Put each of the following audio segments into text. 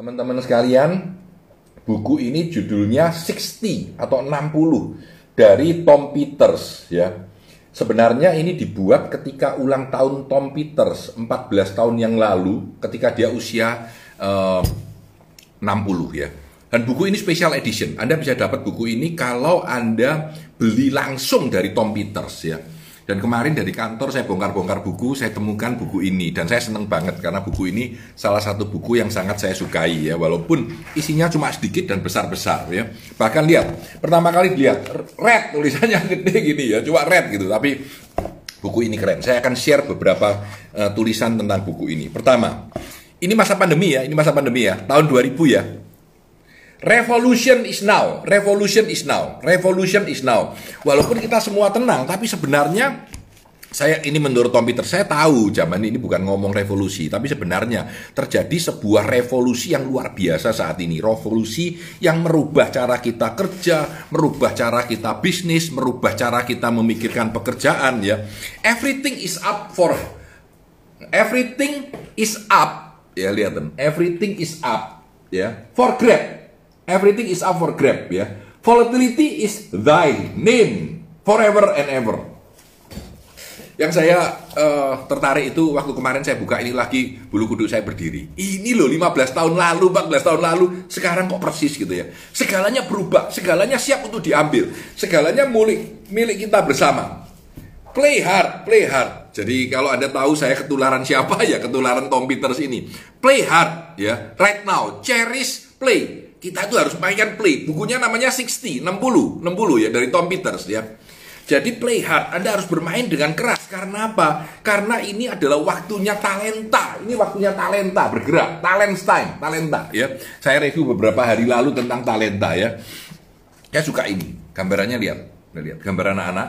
Teman-teman sekalian, buku ini judulnya 60 atau 60 dari Tom Peters ya. Sebenarnya ini dibuat ketika ulang tahun Tom Peters 14 tahun yang lalu ketika dia usia eh, 60 ya. Dan buku ini special edition. Anda bisa dapat buku ini kalau Anda beli langsung dari Tom Peters ya. Dan kemarin dari kantor saya bongkar-bongkar buku, saya temukan buku ini dan saya seneng banget karena buku ini salah satu buku yang sangat saya sukai ya, walaupun isinya cuma sedikit dan besar-besar ya. Bahkan lihat, pertama kali lihat red tulisannya gede gini ya, cuma red gitu, tapi buku ini keren. Saya akan share beberapa uh, tulisan tentang buku ini. Pertama, ini masa pandemi ya, ini masa pandemi ya, tahun 2000 ya. Revolution is now, revolution is now, revolution is now. Walaupun kita semua tenang, tapi sebenarnya saya ini menurut Tom Peter, saya tahu zaman ini bukan ngomong revolusi, tapi sebenarnya terjadi sebuah revolusi yang luar biasa saat ini. Revolusi yang merubah cara kita kerja, merubah cara kita bisnis, merubah cara kita memikirkan pekerjaan ya. Everything is up for everything is up ya lihat everything is up ya for grab Everything is up for grab ya. Volatility is thy name forever and ever. Yang saya uh, tertarik itu waktu kemarin saya buka ini lagi bulu kuduk saya berdiri. Ini loh 15 tahun lalu, 14 tahun lalu, sekarang kok persis gitu ya. Segalanya berubah, segalanya siap untuk diambil. Segalanya milik milik kita bersama. Play hard, play hard. Jadi kalau Anda tahu saya ketularan siapa ya, ketularan Tom Peters ini. Play hard ya, right now, cherish, play kita itu harus mainkan play. Bukunya namanya 60, 60, 60 ya dari Tom Peters ya. Jadi play hard, Anda harus bermain dengan keras. Karena apa? Karena ini adalah waktunya talenta. Ini waktunya talenta bergerak, talent time, talenta ya. Saya review beberapa hari lalu tentang talenta ya. Saya suka ini. Gambarannya lihat. Lihat gambar anak-anak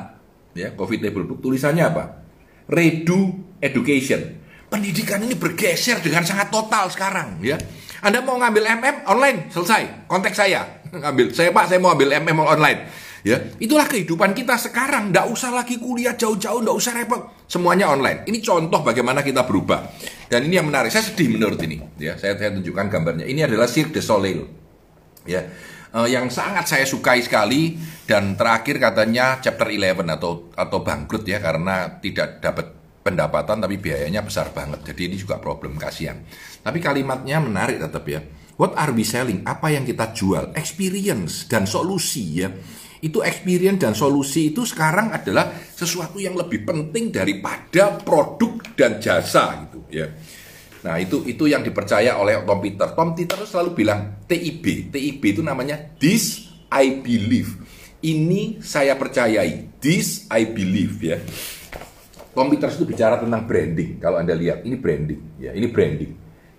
ya, coffee table book tulisannya apa? Redo education. Pendidikan ini bergeser dengan sangat total sekarang ya anda mau ngambil MM online, selesai. Kontak saya, ngambil. Saya Pak, saya mau ambil MM online. Ya, itulah kehidupan kita sekarang. Nggak usah lagi kuliah jauh-jauh, nggak usah repot. Semuanya online. Ini contoh bagaimana kita berubah. Dan ini yang menarik. Saya sedih menurut ini. Ya, saya, saya tunjukkan gambarnya. Ini adalah Cirque du Soleil. Ya, uh, yang sangat saya sukai sekali dan terakhir katanya chapter 11 atau atau bangkrut ya karena tidak dapat pendapatan tapi biayanya besar banget. Jadi ini juga problem kasihan. Tapi kalimatnya menarik tetap ya. What are we selling? Apa yang kita jual? Experience dan solusi ya. Itu experience dan solusi itu sekarang adalah sesuatu yang lebih penting daripada produk dan jasa gitu ya. Nah itu itu yang dipercaya oleh Tom Peter. Tom Peter selalu bilang TIB. TIB itu namanya this I believe. Ini saya percayai. This I believe ya. Tom Peters itu bicara tentang branding. Kalau Anda lihat, ini branding. Ya, ini branding.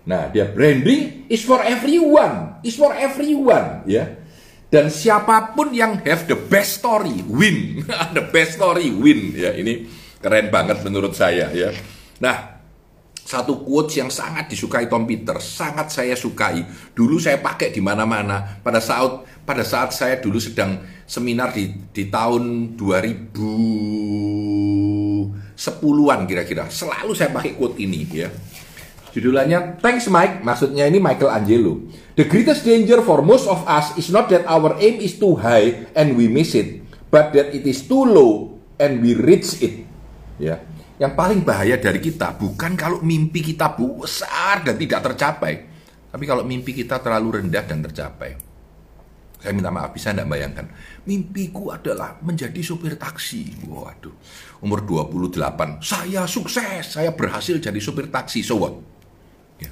Nah, dia branding is for everyone. Is for everyone. Ya. Dan siapa pun yang have the best story, win. the best story, win. Ya, ini keren banget menurut saya. Ya. Nah, satu quotes yang sangat disukai Tom Peters, sangat saya sukai. Dulu saya pakai di mana-mana. Pada saat pada saat saya dulu sedang seminar di di tahun 2000 sepuluhan kira-kira. Selalu saya pakai quote ini ya. Judulnya Thanks Mike, maksudnya ini Michael Angelo. The greatest danger for most of us is not that our aim is too high and we miss it, but that it is too low and we reach it. Ya. Yang paling bahaya dari kita bukan kalau mimpi kita besar dan tidak tercapai, tapi kalau mimpi kita terlalu rendah dan tercapai. Saya minta maaf, bisa tidak bayangkan. Mimpiku adalah menjadi supir taksi. Waduh, umur 28. Saya sukses, saya berhasil jadi supir taksi. So what? Ya.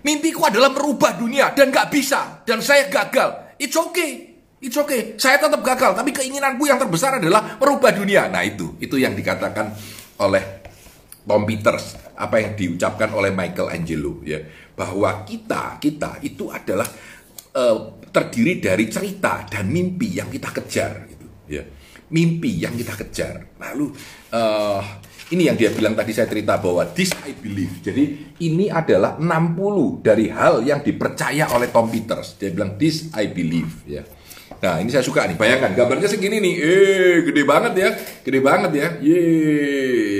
Mimpiku adalah merubah dunia dan gak bisa. Dan saya gagal. It's okay. It's okay. Saya tetap gagal. Tapi keinginanku yang terbesar adalah merubah dunia. Nah itu, itu yang dikatakan oleh Tom Peters. Apa yang diucapkan oleh Michael Angelo. ya Bahwa kita, kita itu adalah uh, terdiri dari cerita dan mimpi yang kita kejar gitu ya. Mimpi yang kita kejar. Lalu uh, ini yang dia bilang tadi saya cerita bahwa this I believe. Jadi ini adalah 60 dari hal yang dipercaya oleh Tom Peters. Dia bilang this I believe ya. Nah ini saya suka nih, bayangkan gambarnya segini nih, eh gede banget ya, gede banget ya, ye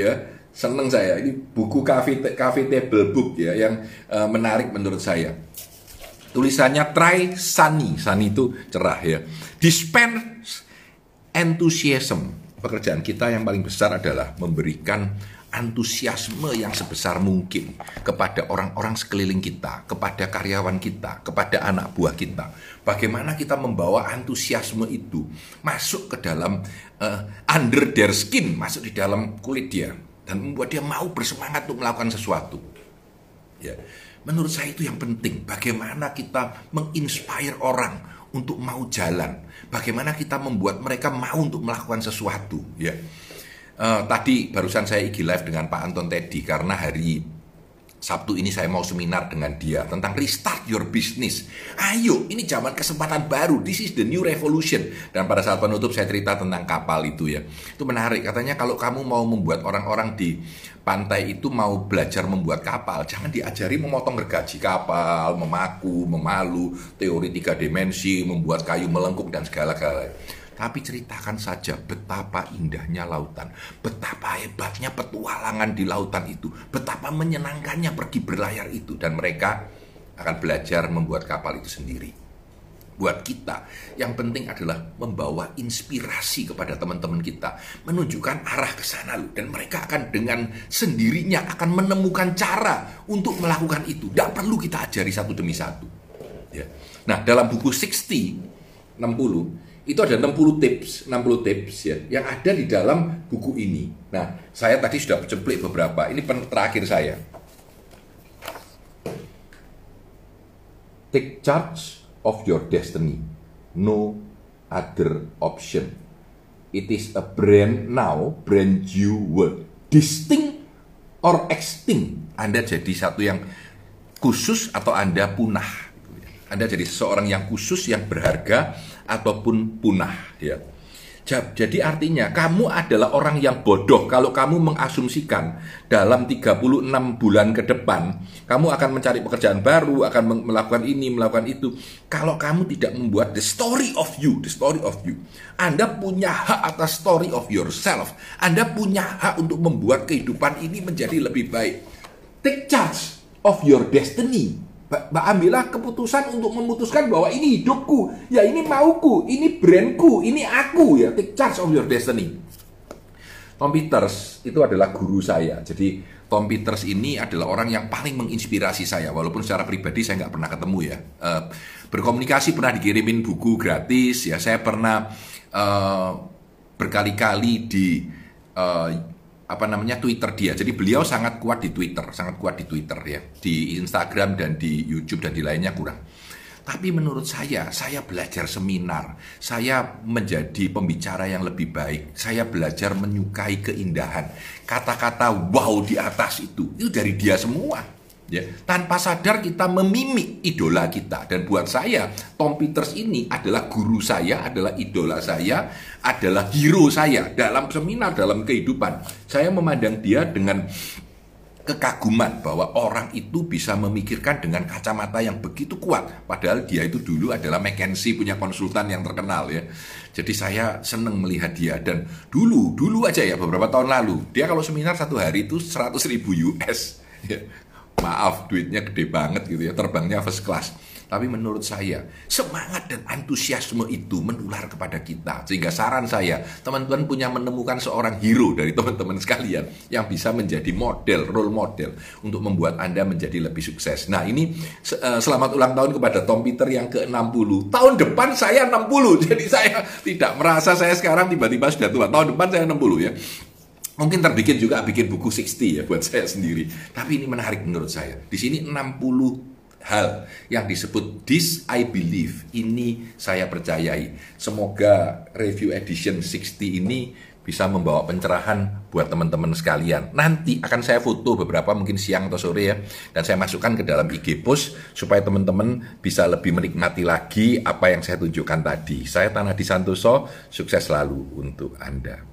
ya, seneng saya. Ini buku cafe cafe table book ya, yang uh, menarik menurut saya. Tulisannya try sunny, sunny itu cerah ya. Dispense enthusiasm. Pekerjaan kita yang paling besar adalah memberikan antusiasme yang sebesar mungkin kepada orang-orang sekeliling kita, kepada karyawan kita, kepada anak buah kita. Bagaimana kita membawa antusiasme itu masuk ke dalam uh, under their skin, masuk di dalam kulit dia dan membuat dia mau bersemangat untuk melakukan sesuatu. Ya. Menurut saya itu yang penting. Bagaimana kita menginspire orang untuk mau jalan. Bagaimana kita membuat mereka mau untuk melakukan sesuatu. Ya. Uh, tadi barusan saya IG live dengan Pak Anton Teddy karena hari Sabtu ini saya mau seminar dengan dia tentang restart your business. Ayo, ini zaman kesempatan baru. This is the new revolution. Dan pada saat penutup saya cerita tentang kapal itu ya. Itu menarik. Katanya kalau kamu mau membuat orang-orang di pantai itu mau belajar membuat kapal, jangan diajari memotong gergaji kapal, memaku, memalu, teori tiga dimensi, membuat kayu melengkung dan segala-galanya tapi ceritakan saja betapa indahnya lautan, betapa hebatnya petualangan di lautan itu, betapa menyenangkannya pergi berlayar itu, dan mereka akan belajar membuat kapal itu sendiri. Buat kita, yang penting adalah membawa inspirasi kepada teman-teman kita, menunjukkan arah ke sana dan mereka akan dengan sendirinya akan menemukan cara untuk melakukan itu. Tidak perlu kita ajari satu demi satu. Ya. Nah, dalam buku 60, 60 itu ada 60 tips, 60 tips ya yang ada di dalam buku ini. Nah, saya tadi sudah ceplik beberapa. Ini terakhir saya. Take charge of your destiny. No other option. It is a brand now, brand new world. Distinct or extinct. Anda jadi satu yang khusus atau Anda punah. Anda jadi seseorang yang khusus, yang berharga, ataupun punah ya. Jadi artinya kamu adalah orang yang bodoh kalau kamu mengasumsikan dalam 36 bulan ke depan kamu akan mencari pekerjaan baru, akan melakukan ini, melakukan itu. Kalau kamu tidak membuat the story of you, the story of you. Anda punya hak atas story of yourself. Anda punya hak untuk membuat kehidupan ini menjadi lebih baik. Take charge of your destiny ambillah keputusan untuk memutuskan bahwa ini hidupku, ya ini mauku, ini brandku, ini aku ya. Take charge of your destiny. Tom Peters itu adalah guru saya. Jadi Tom Peters ini adalah orang yang paling menginspirasi saya. Walaupun secara pribadi saya nggak pernah ketemu ya. Uh, berkomunikasi pernah dikirimin buku gratis ya. Saya pernah uh, berkali-kali di uh, apa namanya Twitter dia. Jadi beliau sangat kuat di Twitter, sangat kuat di Twitter ya. Di Instagram dan di YouTube dan di lainnya kurang. Tapi menurut saya, saya belajar seminar, saya menjadi pembicara yang lebih baik, saya belajar menyukai keindahan. Kata-kata wow di atas itu, itu dari dia semua ya. Tanpa sadar kita memimik idola kita. Dan buat saya Tom Peters ini adalah guru saya adalah idola saya adalah hero saya dalam seminar dalam kehidupan. Saya memandang dia dengan kekaguman bahwa orang itu bisa memikirkan dengan kacamata yang begitu kuat. Padahal dia itu dulu adalah McKinsey punya konsultan yang terkenal ya. Jadi saya senang melihat dia. Dan dulu dulu aja ya beberapa tahun lalu dia kalau seminar satu hari itu 100 ribu US ya maaf duitnya gede banget gitu ya terbangnya first class. Tapi menurut saya semangat dan antusiasme itu menular kepada kita. Sehingga saran saya teman-teman punya menemukan seorang hero dari teman-teman sekalian yang bisa menjadi model role model untuk membuat anda menjadi lebih sukses. Nah ini eh, selamat ulang tahun kepada Tom Peter yang ke-60 tahun depan saya 60 jadi saya tidak merasa saya sekarang tiba-tiba sudah tua. Tahun depan saya 60 ya Mungkin terbikin juga bikin buku 60 ya buat saya sendiri. Tapi ini menarik menurut saya. Di sini 60 hal yang disebut this I believe. Ini saya percayai. Semoga review edition 60 ini bisa membawa pencerahan buat teman-teman sekalian. Nanti akan saya foto beberapa mungkin siang atau sore ya dan saya masukkan ke dalam IG post supaya teman-teman bisa lebih menikmati lagi apa yang saya tunjukkan tadi. Saya Tanah Di Santoso, sukses selalu untuk Anda.